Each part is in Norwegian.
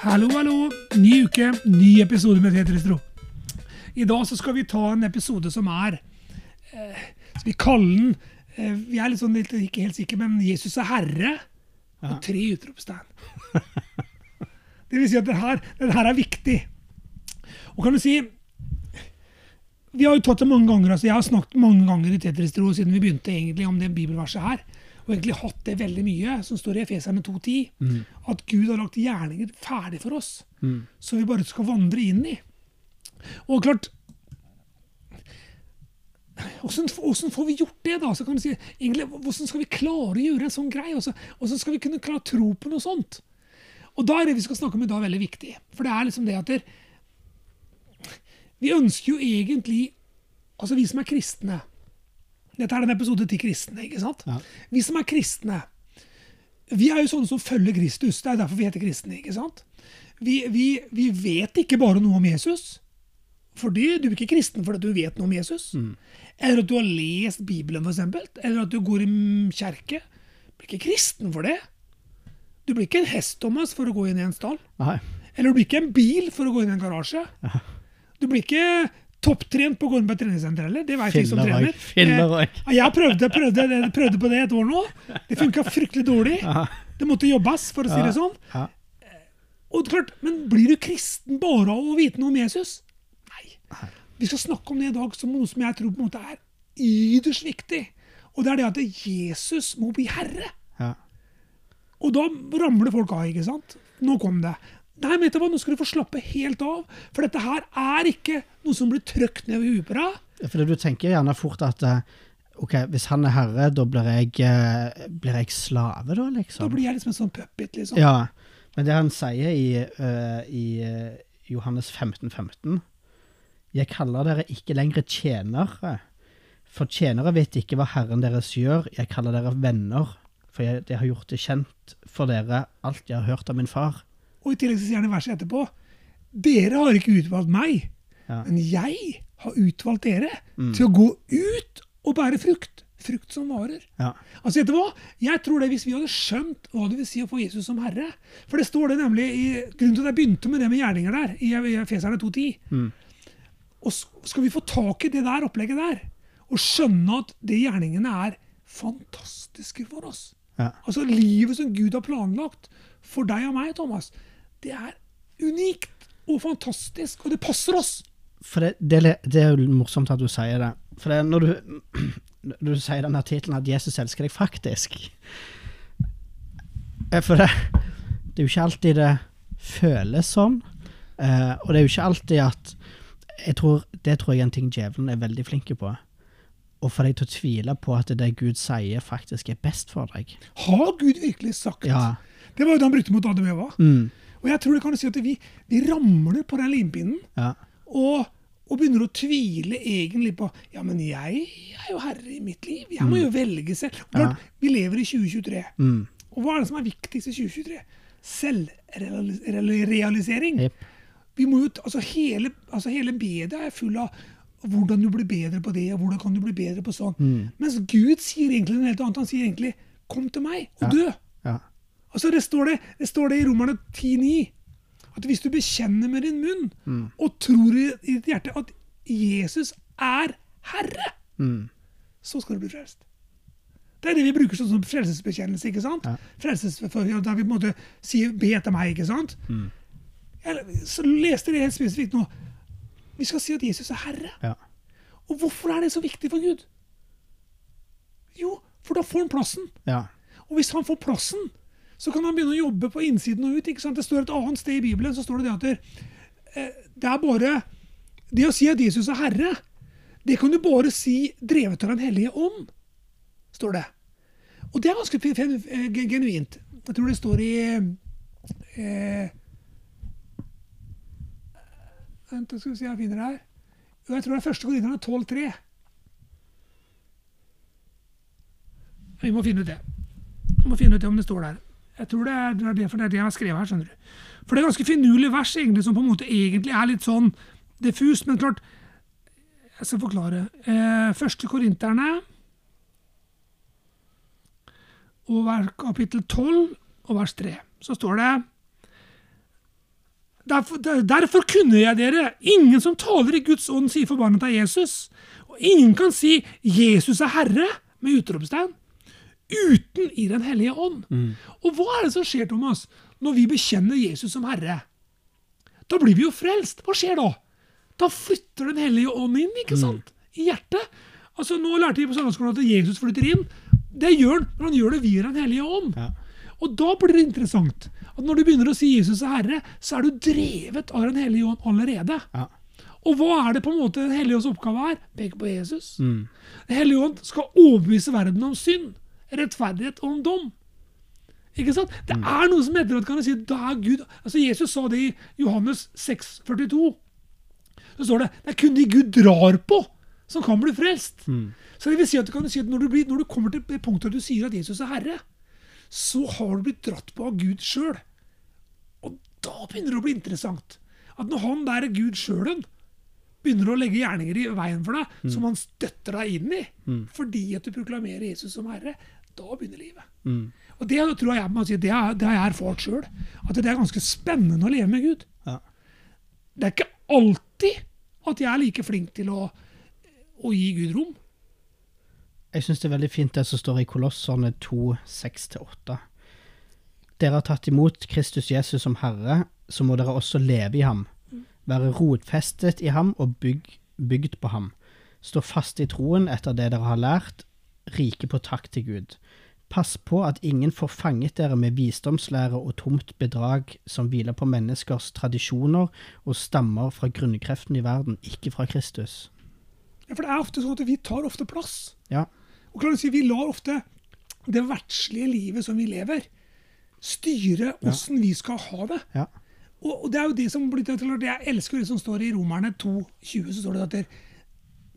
Hallo, hallo. Ny uke, ny episode med Tetristro. I dag så skal vi ta en episode som er eh, Skal vi kalle den eh, Vi er litt sånn, litt, ikke helt sikre, men Jesus er herre. Og tre utropstegn. Det vil si at den her, er viktig. Og kan du si Vi har jo tatt det mange ganger. altså Jeg har snakket mange ganger i Tetristro siden vi begynte egentlig om det bibelverset her. Og egentlig hatt det veldig mye, som står i Efeserne 2,10. At Gud har lagt gjerninger ferdig for oss, som vi bare skal vandre inn i. Og klart Hvordan, hvordan får vi gjort det, da? Så kan du si, egentlig, hvordan skal vi klare å gjøre en sånn greie? Hvordan skal vi kunne klare å tro på noe sånt? Og da er det vi skal snakke om i dag, veldig viktig. For det er liksom det at der, vi ønsker jo egentlig Altså vi som er kristne Dette er en episode til kristne, ikke sant? Ja. Vi som er kristne, vi er jo sånne som følger Kristus. Det er derfor vi heter kristne. ikke sant? Vi, vi, vi vet ikke bare noe om Jesus. Fordi du er ikke kristen fordi du vet noe om Jesus. Eller at du har lest Bibelen, eksempel. Eller at du går i mm, kjerke. Du blir ikke kristen for det. Du blir ikke en hest, Thomas, for å gå inn i en stall. Nei. Eller du blir ikke en bil for å gå inn i en garasje. Du blir ikke topptrent på å gå inn på et treningssenter heller. Det vet vi som trener. Eh, Jeg prøvde, prøvde, prøvde på det et år nå. Det funka fryktelig dårlig. Det måtte jobbes, for å si det sånn. Og klart, Men blir du kristen bare av å vite noe om Jesus? Nei. Vi skal snakke om det i dag som noe som jeg tror på en måte er ytterst viktig. Og det er det at Jesus må bli herre. Og da ramler folk av, ikke sant? Nå kom det. Nei, men hva, nå skal du få slappe helt av. For dette her er ikke noe som blir trøkt ned over huet på deg. For du tenker gjerne fort at eh, ok, hvis han er herre, da blir jeg, eh, blir jeg slave, da, liksom? Da blir jeg liksom en sånn puppet, liksom. Ja, men det han sier i, uh, i Johannes 15, 15 Jeg kaller dere ikke lenger tjenere, for tjenere vet ikke hva Herren deres gjør. Jeg kaller dere venner, for jeg, jeg har gjort det kjent for dere alt jeg har hørt av min far. Og i tillegg så sier han i verset etterpå Dere har ikke utvalgt meg, Ja. men jeg har utvalgt dere til å gå ut og bære frukt. Frukt som varer. Ja. Altså, vet du hva? Jeg tror det Hvis vi hadde skjønt hva det vil si å få Jesus som herre For det står det nemlig i Grunnen til at jeg begynte med det med gjerninger der, i Feserne Efeserne 2.10 Og skal vi få tak i det der opplegget der, og skjønne at de gjerningene er fantastiske for oss Ja. Altså Livet som Gud har planlagt for deg og meg, Thomas, det er unikt og fantastisk, og det passer oss. For det, det, er det er jo morsomt at du sier det. For det, når du, når du sier denne tittelen at 'Jesus elsker deg', faktisk Eh, For det, det er jo ikke alltid det føles sånn. Uh, og det er jo ikke alltid at jeg tror, Det tror jeg er en ting djevelen er veldig flinke på. Å få deg til å tvile på at det Gud sier, faktisk er best for deg. Har Gud virkelig sagt? Ja. Det var jo det han brukte mot Adam Eva. Mm. Og jeg tror det kan du si at vi, vi ramler på den limpinnen ja. og, og begynner å tvile egentlig på Ja, men jeg er jo herre i mitt liv. Jeg må jo velge selv. Klart, Vi lever i 2023. Mm. Og hva er det som er viktigst i 2023? Selvrealisering. Yep. Vi må jo, altså hele, altså hele media er full av hvordan du blir bedre på det, og hvordan kan du bli bedre på sånn. Mens Gud sier egentlig noe helt annet. Han sier egentlig 'kom til meg og dø'. Altså det står det, det står det i Romerne 10,9. At hvis du bekjenner med din munn og tror i, i ditt hjerte at Jesus er Herre, så skal du bli frelst. Det er det vi bruker sånn som frelsesbekjennelse. ikke sant? Ja. Frelsesforføring, Der vi på en måte sier 'be etter meg'. ikke sant? Jeg så leste det helt spesifikt nå. Vi skal si at Jesus er Herre. Ja. Og hvorfor er det så viktig for Gud? Jo, for da får han plassen. ja. Og hvis han får plassen, så kan han begynne å jobbe på innsiden og ut. Det står et annet sted i Bibelen så står det det at det, eh, er bare Det å si at Jesus er herre, det kan du bare si drevet av Den hellige ånd, står det. Og det er ganske genuint. Jeg tror det står i eh, Vent, skal vi se, jeg finner det her. Jo, jeg tror det er første Korinterne 12,3. Vi må finne ut det. Vi må finne ut det om det står der. Jeg tror det er det, er det, jeg har skrevet her. skjønner du. For det er ganske finurlig vers egentlig, som på en måte egentlig er litt sånn diffust. Men klart, jeg skal forklare. Eh, første Korinterne og kapittel 12 og vers 3. Så står det derfor, derfor kunne jeg dere. Ingen som taler i Guds ånd, sier forbannet av Jesus. Og ingen kan si 'Jesus er Herre' med utropstegn uten i Den hellige ånd. Og hva er det som skjer, Thomas, når vi bekjenner Jesus som Herre? Da blir vi jo frelst. Hva skjer da? Da flytter Den hellige ånd inn, ikke sant? I hjertet. Altså, Nå lærte vi på søndagsskolen at Jesus flytter inn. Det gjør han når han gjør det via Den hellige ånd. Ja. Og da blir det interessant at når du begynner å si Jesus er Herre, så er du drevet av Den hellige ånd allerede. Ja. Og hva er det på en måte Den hellige ånds oppgave er? Peke på Jesus. Den hellige ånd skal overbevise verden om synd, rettferdighet om dom. Ikke sant? Det er noe som heter at kan du si, da er Gud Altså Jesus sa det i Johannes 6, 42. Så står det det er kun de Gud drar på, som kan bli frelst. Så det vil si at, du kan si at når, du blir, når du kommer til det punktet at du sier at Jesus er Herre, så har du blitt dratt på av Gud sjøl. Og da begynner det å bli interessant. At når han der er Gud sjølen begynner å legge gjerninger i veien for deg, som han støtter deg inn i, fordi at du proklamerer Jesus som Herre, da begynner livet. Og det tror jeg, jeg må si, det har, det har jeg erfart sjøl. At det er ganske spennende å leve med Gud. Ja. Det er ikke alltid at jeg er like flink til å, å gi Gud rom. Jeg syns det er veldig fint det som står i Kolosserne 2, 6-8. Dere har tatt imot Kristus Jesus som Herre, så må dere også leve i ham. Være rotfestet i ham og bygg, bygd på ham. Stå fast i troen etter det dere har lært, rike på takk til Gud. Pass på at ingen får fanget dere med visdomslære og tomt bedrag som hviler på menneskers tradisjoner og stammer fra grunnkreftene i verden, ikke fra Kristus. Ja, for det er ofte sånn at vi tar ofte plass. Ja, Og klar, Vi lar ofte det verdslige livet som vi lever, styre åssen vi skal ha det. ja, Og, og det er jo det som blir til at Jeg elsker det som står i Romerne 2,20, så står det at dere,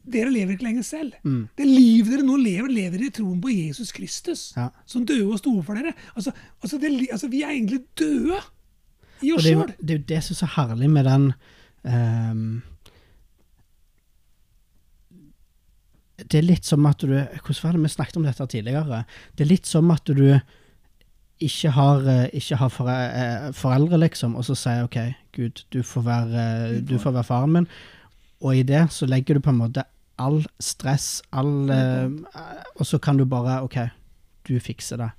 dere lever ikke lenger selv. Det livet dere nå lever, lever dere i troen på Jesus Kristus, Ja. som døde og sto for dere. Altså, altså, det, altså Vi er egentlig døde i oss sjøl. det er jo det som er så herlig med den um, Det er litt som at du Hvordan var det vi snakket om dette tidligere? Det er litt som at du ikke har, eh, ikke har fore, eh, foreldre, liksom, og så sier OK, Gud, du får være, du får være faren min. Og i det så legger du på en måte all stress, all eh, Og så kan du bare OK, du fikser det.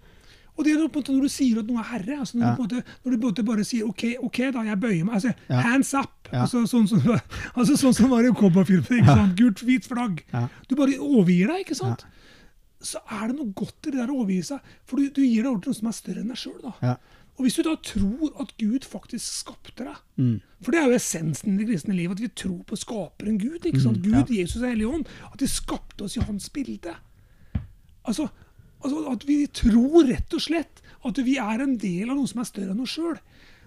Og det er på en måte når du sier at noe er herre, altså når, Ja. du, måte, når du på en måte bare sier OK, ok da, jeg bøyer meg. altså Ja. Hands up. Ja. Altså, sånn, som, altså, sånn som var i cowboyfilmen. ikke sant? Gult, hvit flagg. Ja. Du bare overgir deg, ikke sant? Så er det noe godt i det der å overgi seg. For du, du gir deg over til noe som er større enn deg sjøl. Og hvis du da tror at Gud faktisk skapte deg Mm. For det er jo essensen i det kristne livet, at vi tror på skaperen Gud. ikke sant? Mm, Gud, Jesus og Hellig Ånd. At de skapte oss i hans bilde. Altså, altså At vi tror rett og slett at vi er en del av noe som er større enn oss sjøl.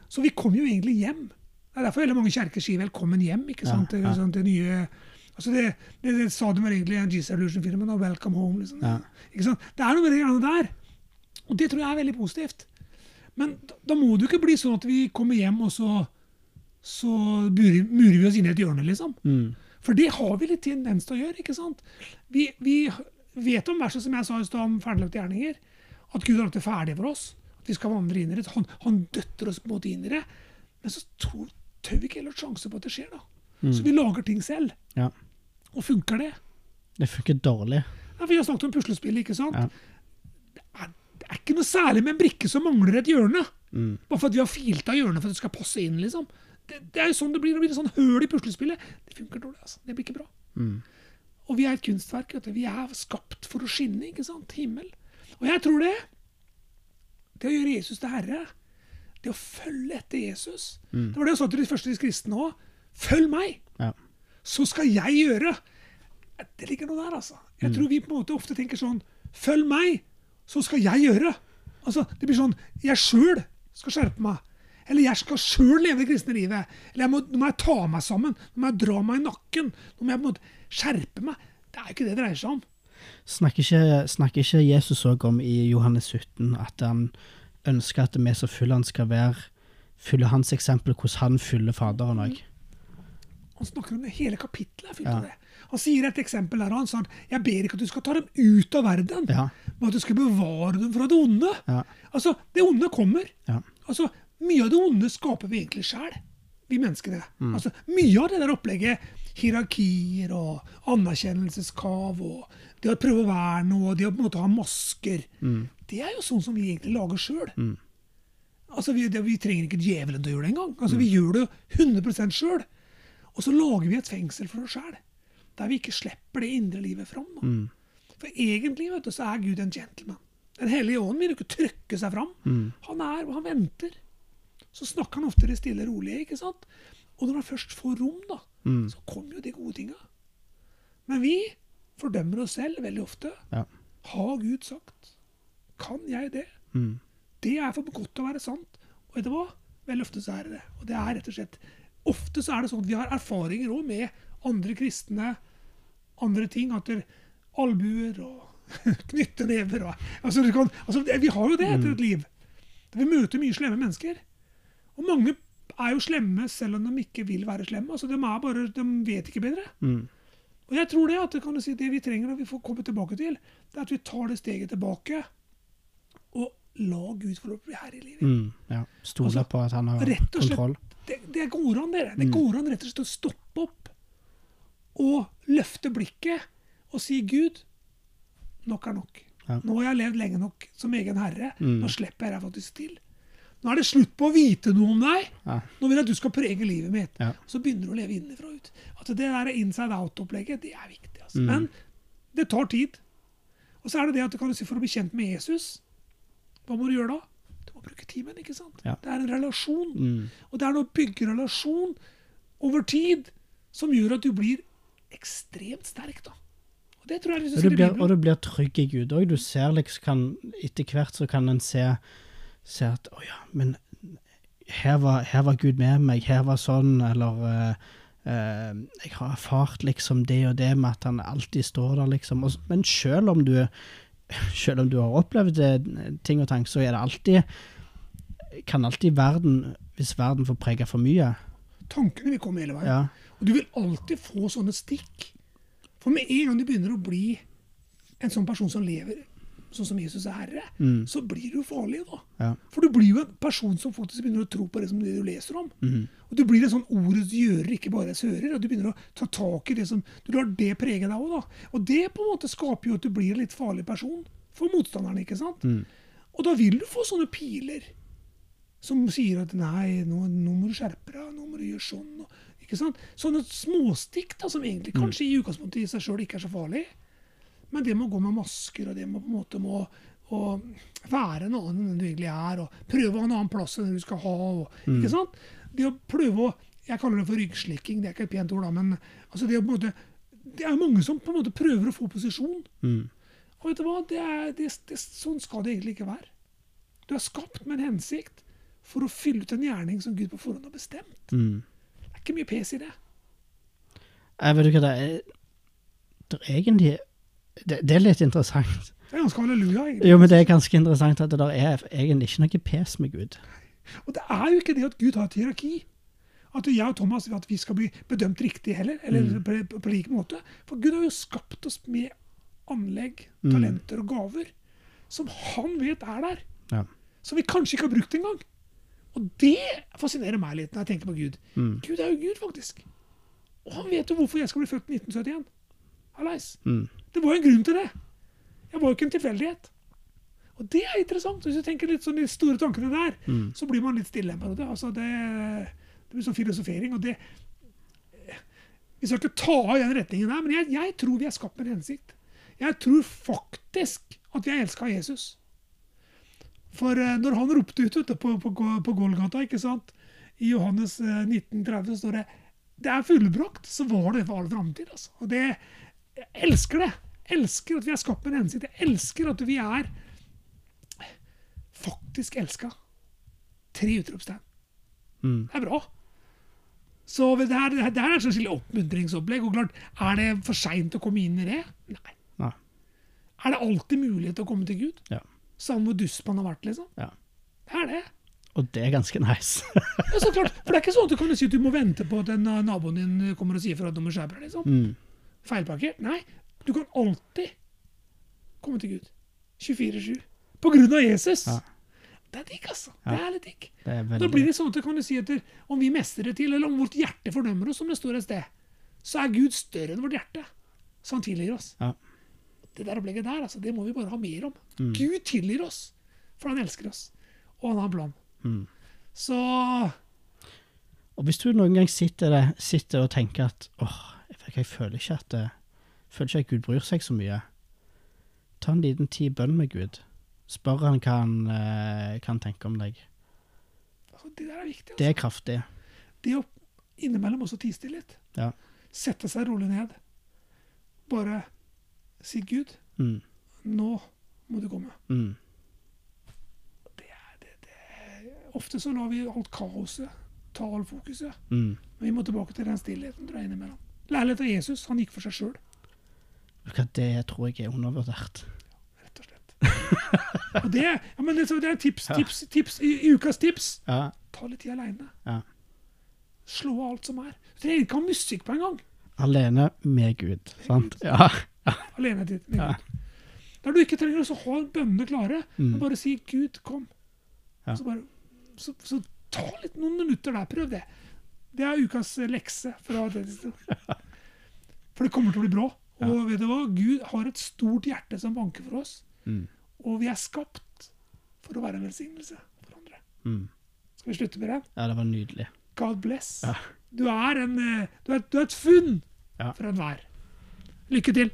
Så vi kommer jo egentlig hjem. Det er derfor veldig mange kjerker sier 'velkommen hjem'. ikke sant? Ja, ja. sånn, det nye... Altså det, det, det sa de egentlig i Jesus Revolution-filmen. og 'Welcome home'. liksom. Ja. Ikke sant? Det er noe med det greiene der. Og det tror jeg er veldig positivt. Men da, da må det jo ikke bli sånn at vi kommer hjem, og så, så murer, murer vi oss inn i et hjørne, liksom. Mm. For det har vi litt tendens til å gjøre. ikke sant? Vi, vi vet om verset som jeg sa i stad om ferdiglagte gjerninger. At Gud har lagt det ferdig for oss. At vi skal vandre inn i det. Han, han døtter oss på en måte inn i det. Men så tror, tør vi ikke heller sjanse på at det skjer. da. Så vi lager ting selv. Ja. Og funker det? Det funker dårlig. Ja, vi har snakket om puslespill. ikke sant? Ja. Det, er, ikke noe særlig med en brikke som mangler et hjørne. Mm. Bare for at vi har filt av hjørnet for at det skal passe inn. liksom. Det, det er jo sånn det blir. Det blir et sånn høl i puslespillet. Det funker dårlig. altså. Det blir ikke bra. Mm. Og vi er et kunstverk. vet du. Vi er skapt for å skinne. ikke sant? Himmel. Og jeg tror det. Det å gjøre Jesus til herre, det å følge etter Jesus Det var det jeg sa til de første kristne òg. Følg meg, Ja. så skal jeg gjøre. Det ligger noe der, altså. Jeg tror vi på en måte ofte tenker sånn Følg meg, så skal jeg gjøre. Altså, Det blir sånn Jeg sjøl skal skjerpe meg. Eller jeg skal sjøl leve det kristne livet. Eller må, nå må jeg ta meg sammen. Nå må jeg dra meg i nakken. Nå må jeg på en måte skjerpe meg. Det er jo ikke det det dreier seg om. Snakker ikke, snakker ikke Jesus òg om i Johannes 17 at han ønsker at vi som følger han skal være følge hans eksempel hvordan han følger Faderen òg? Han snakker om det hele kapittelet. er fylt Ja. av det. Han sier et eksempel der, han sa jeg ber ikke at du skal ta dem ut av verden, Ja. men at du skal bevare dem fra det onde. Ja. Altså, Det onde kommer. Ja. Altså, Mye av det onde skaper vi egentlig sjæl, vi menneskene. Altså, mye av det der opplegget, hierarkier og anerkjennelseskrav og det å prøve å være noe, det å på en måte ha masker, det er jo sånn som vi egentlig lager sjøl. Altså, vi, det, vi trenger ikke djevelen til å gjøre det engang. Altså, Vi gjør det 100% sjøl. Og så lager vi et fengsel for oss sjæl, der vi ikke slipper det indre livet fram. Da. For egentlig vet du, så er Gud en gentleman. Den hellige ånden vil jo ikke trykke seg fram. Han er, og han venter. Så snakker han ofte det stille og rolige. ikke sant? Og når han først får rom, da, så kommer jo de gode tinga. Men vi fordømmer oss selv veldig ofte. Ja. Har Gud sagt? Kan jeg det? Mm. Det er for godt til å være sant. Og vet du hva? Veldig ofte så er det det. Og det er rett og slett Ofte så er det sånn at vi har erfaringer òg med andre kristne, andre ting. At det albuer og knyttenever og altså, kan, altså, Vi har jo det etter et liv. Vi møter mye slemme mennesker. Og mange er jo slemme selv om de ikke vil være slemme. Altså, de, er bare, de vet ikke bedre. Mm. Og jeg tror det at det, kan du si, det vi trenger og vi får komme tilbake til, det er at vi tar det steget tilbake og la Gud få lov til å bli herre i livet. Mm. Ja. Stole Altså, på at han har kontroll. Det, det går an, dere. Det går an rett og slett å stoppe opp og løfte blikket og si Gud, nok er nok. Ja. Nå har jeg levd lenge nok som egen herre. Mm. Nå slipper jeg deg faktisk til. Nå er det slutt på å vite noe om deg. Ja. Nå vil jeg at du skal prege livet mitt. Ja. Så begynner du å leve innenfra og ut. At det der inside out-opplegget, det er viktig. Altså. Mm. Men det tar tid. Og så er det det at du kan si for å bli kjent med Jesus, hva må du gjøre da? Du må bruke timen, ikke sant? Ja. Det er en relasjon. Mm. Og det er noe å bygge relasjon over tid som gjør at du blir ekstremt sterk. da. Og det tror jeg du Og du, blir, og du blir trygg i Gud òg. Du ser liksom kan, Etter hvert så kan en se, se at Å ja, men her var, her var Gud med meg. Her var sånn, eller uh, Jeg har erfart liksom det og det med at han alltid står der, liksom. Og, men selv om du selv om du har opplevd eh, ting og tang, så er det alltid Kan alltid verden, hvis verden får prege for mye Tankene vil komme hele veien. ja, Og du vil alltid få sånne stikk. For med en gang du begynner å bli en sånn person som lever sånn som Jesus er herre, Mm. så blir du farlig, da. ja. For du blir jo en person som faktisk begynner å tro på det som det du leser om. Mm. Og du blir en sånn ordets gjører, ikke bare ens hører. Og du begynner å ta tak i det som Du lar det prege deg òg, da. Og det på en måte skaper jo at du blir en litt farlig person for motstanderne, ikke sant? Mm. Og da vil du få sånne piler som sier at nei, nå, nå må du skjerpe deg, nå må du gjøre sånn. Og, ikke sant? Sånne småstikk da, som egentlig kanskje i utgangspunktet i seg sjøl ikke er så farlig. Men det med å gå med masker, og det med på en måte må være en annen enn du egentlig er, og prøve å ha en annen plass enn du skal ha. Og, ikke sant? Det å prøve å Jeg kaller det for ryggslikking, det er ikke et pent ord, da, men altså det, måte, det er mange som på en måte prøver å få posisjon. Mm. Og vet du hva? Det er, det, det, sånn skal det egentlig ikke være. Du er skapt med en hensikt for å fylle ut en gjerning som Gud på forhånd har bestemt. Mm. Det er ikke mye pes i det. Jeg vet ikke hva det er Det er egentlig det, det er litt interessant. Det er ganske halleluja, egentlig. Jo, men det er ganske interessant at det der er egentlig ikke noe pes med Gud. Og det er jo ikke det at Gud har et hierarki. At jeg og Thomas at vi skal bli bedømt riktig heller, eller Mm. på, på, lik måte. For Gud har jo skapt oss med anlegg, Mm. talenter og gaver som han vet er der. Ja. Som vi kanskje ikke har brukt engang. Og det fascinerer meg litt når jeg tenker på Gud. Mm. Gud er jo Gud, faktisk. Og han vet jo hvorfor jeg skal bli født i 1971. Hallais. Mm. Det var jo en grunn til det. Jeg var jo ikke en tilfeldighet. Og det er interessant. Hvis du tenker litt sånn de store tankene der, Mm. så blir man litt stille periode. Altså det, det blir sånn filosofering. og det Vi skal ikke ta av den retningen der, men jeg, jeg tror vi er skapt med en hensikt. Jeg tror faktisk at vi er elska av Jesus. For eh, når han ropte ut på, på, på Golgata, ikke sant? i Johannes eh, 1930 så står det det er fullbrakt, så var det for all framtid. Altså. Og det, jeg elsker det. Jeg elsker at vi er skapt med en hensikt. Jeg elsker at vi er faktisk elska. Tre utropstegn. Mm. Det er bra. Så det her, det her er et lille oppmuntringsopplegg. Og klart, Er det for seint å komme inn i det? Nei. Nei. Er det alltid mulighet til å komme til Gud? Ja. Samme hvor dust man har vært, liksom? Ja. Det er det. Og det er ganske nice. Ja, så klart. For det er ikke sånn at du kan si at du må vente på at en, uh, naboen din kommer og sier fra at du må skjerpe deg. Liksom. mm. Feilparkert. Nei, du kan alltid komme til Gud. 24-7. På grunn av Jesus. Ja. Det er digg, altså. Ja. Det er litt digg. Veldig... Da blir det sånn at kan du si etter om vi mestrer det til, eller om vårt hjerte fordømmer oss, som det står et sted, så er Gud større enn vårt hjerte. Så han tilgir oss. Ja. Det der opplegget der, altså, det må vi bare ha mer om. Mm. Gud tilgir oss, for han elsker oss. Og han har en plan. Mm. Så Og hvis du noen gang sitter, der, sitter og tenker at åh, jeg, jeg føler ikke at jeg føler ikke at Gud bryr seg så mye, ta en liten tid bønn med Gud. Spør han hva han eh, kan tenke om deg. altså, det der er viktig. Altså. Det er kraftig. Det å innimellom også tie stille litt. Ja. Sette seg rolig ned. Bare si 'Gud, Mm. nå må du komme'. Mm. Det er, det, det. Ofte så lar vi alt kaoset ta all fokuset. Mm. Men vi må tilbake til den stillheten tror jeg, innimellom. Lærlighet av Jesus. Han gikk for seg sjøl, Det tror jeg er undervurdert. rett og slett. og det, ja, men det, det er tips, tips, tips i, i ukas tips. Ja. Ta litt tid aleine. Ja. Slå av alt som er. Du trenger ikke ha musikk på en gang. Alene med Gud, sant? Ja. Alene tid. med Ja. Gud. Der du ikke trenger å ha bønnene klare, men Mm. bare si 'Gud, kom'. Ja. Så, bare, så, så ta litt noen minutter der. Prøv det. Det er ukas lekse. Fra det. For det kommer til å bli bra. Og vet du hva? Gud har et stort hjerte som banker for oss. Mm. Og vi er skapt for å være en velsignelse for andre. Mm. Skal vi slutte med det? Ja, det var nydelig. God bless. Ja. Du, er en, eh, du, er, du er et funn Ja. for enhver. Lykke til.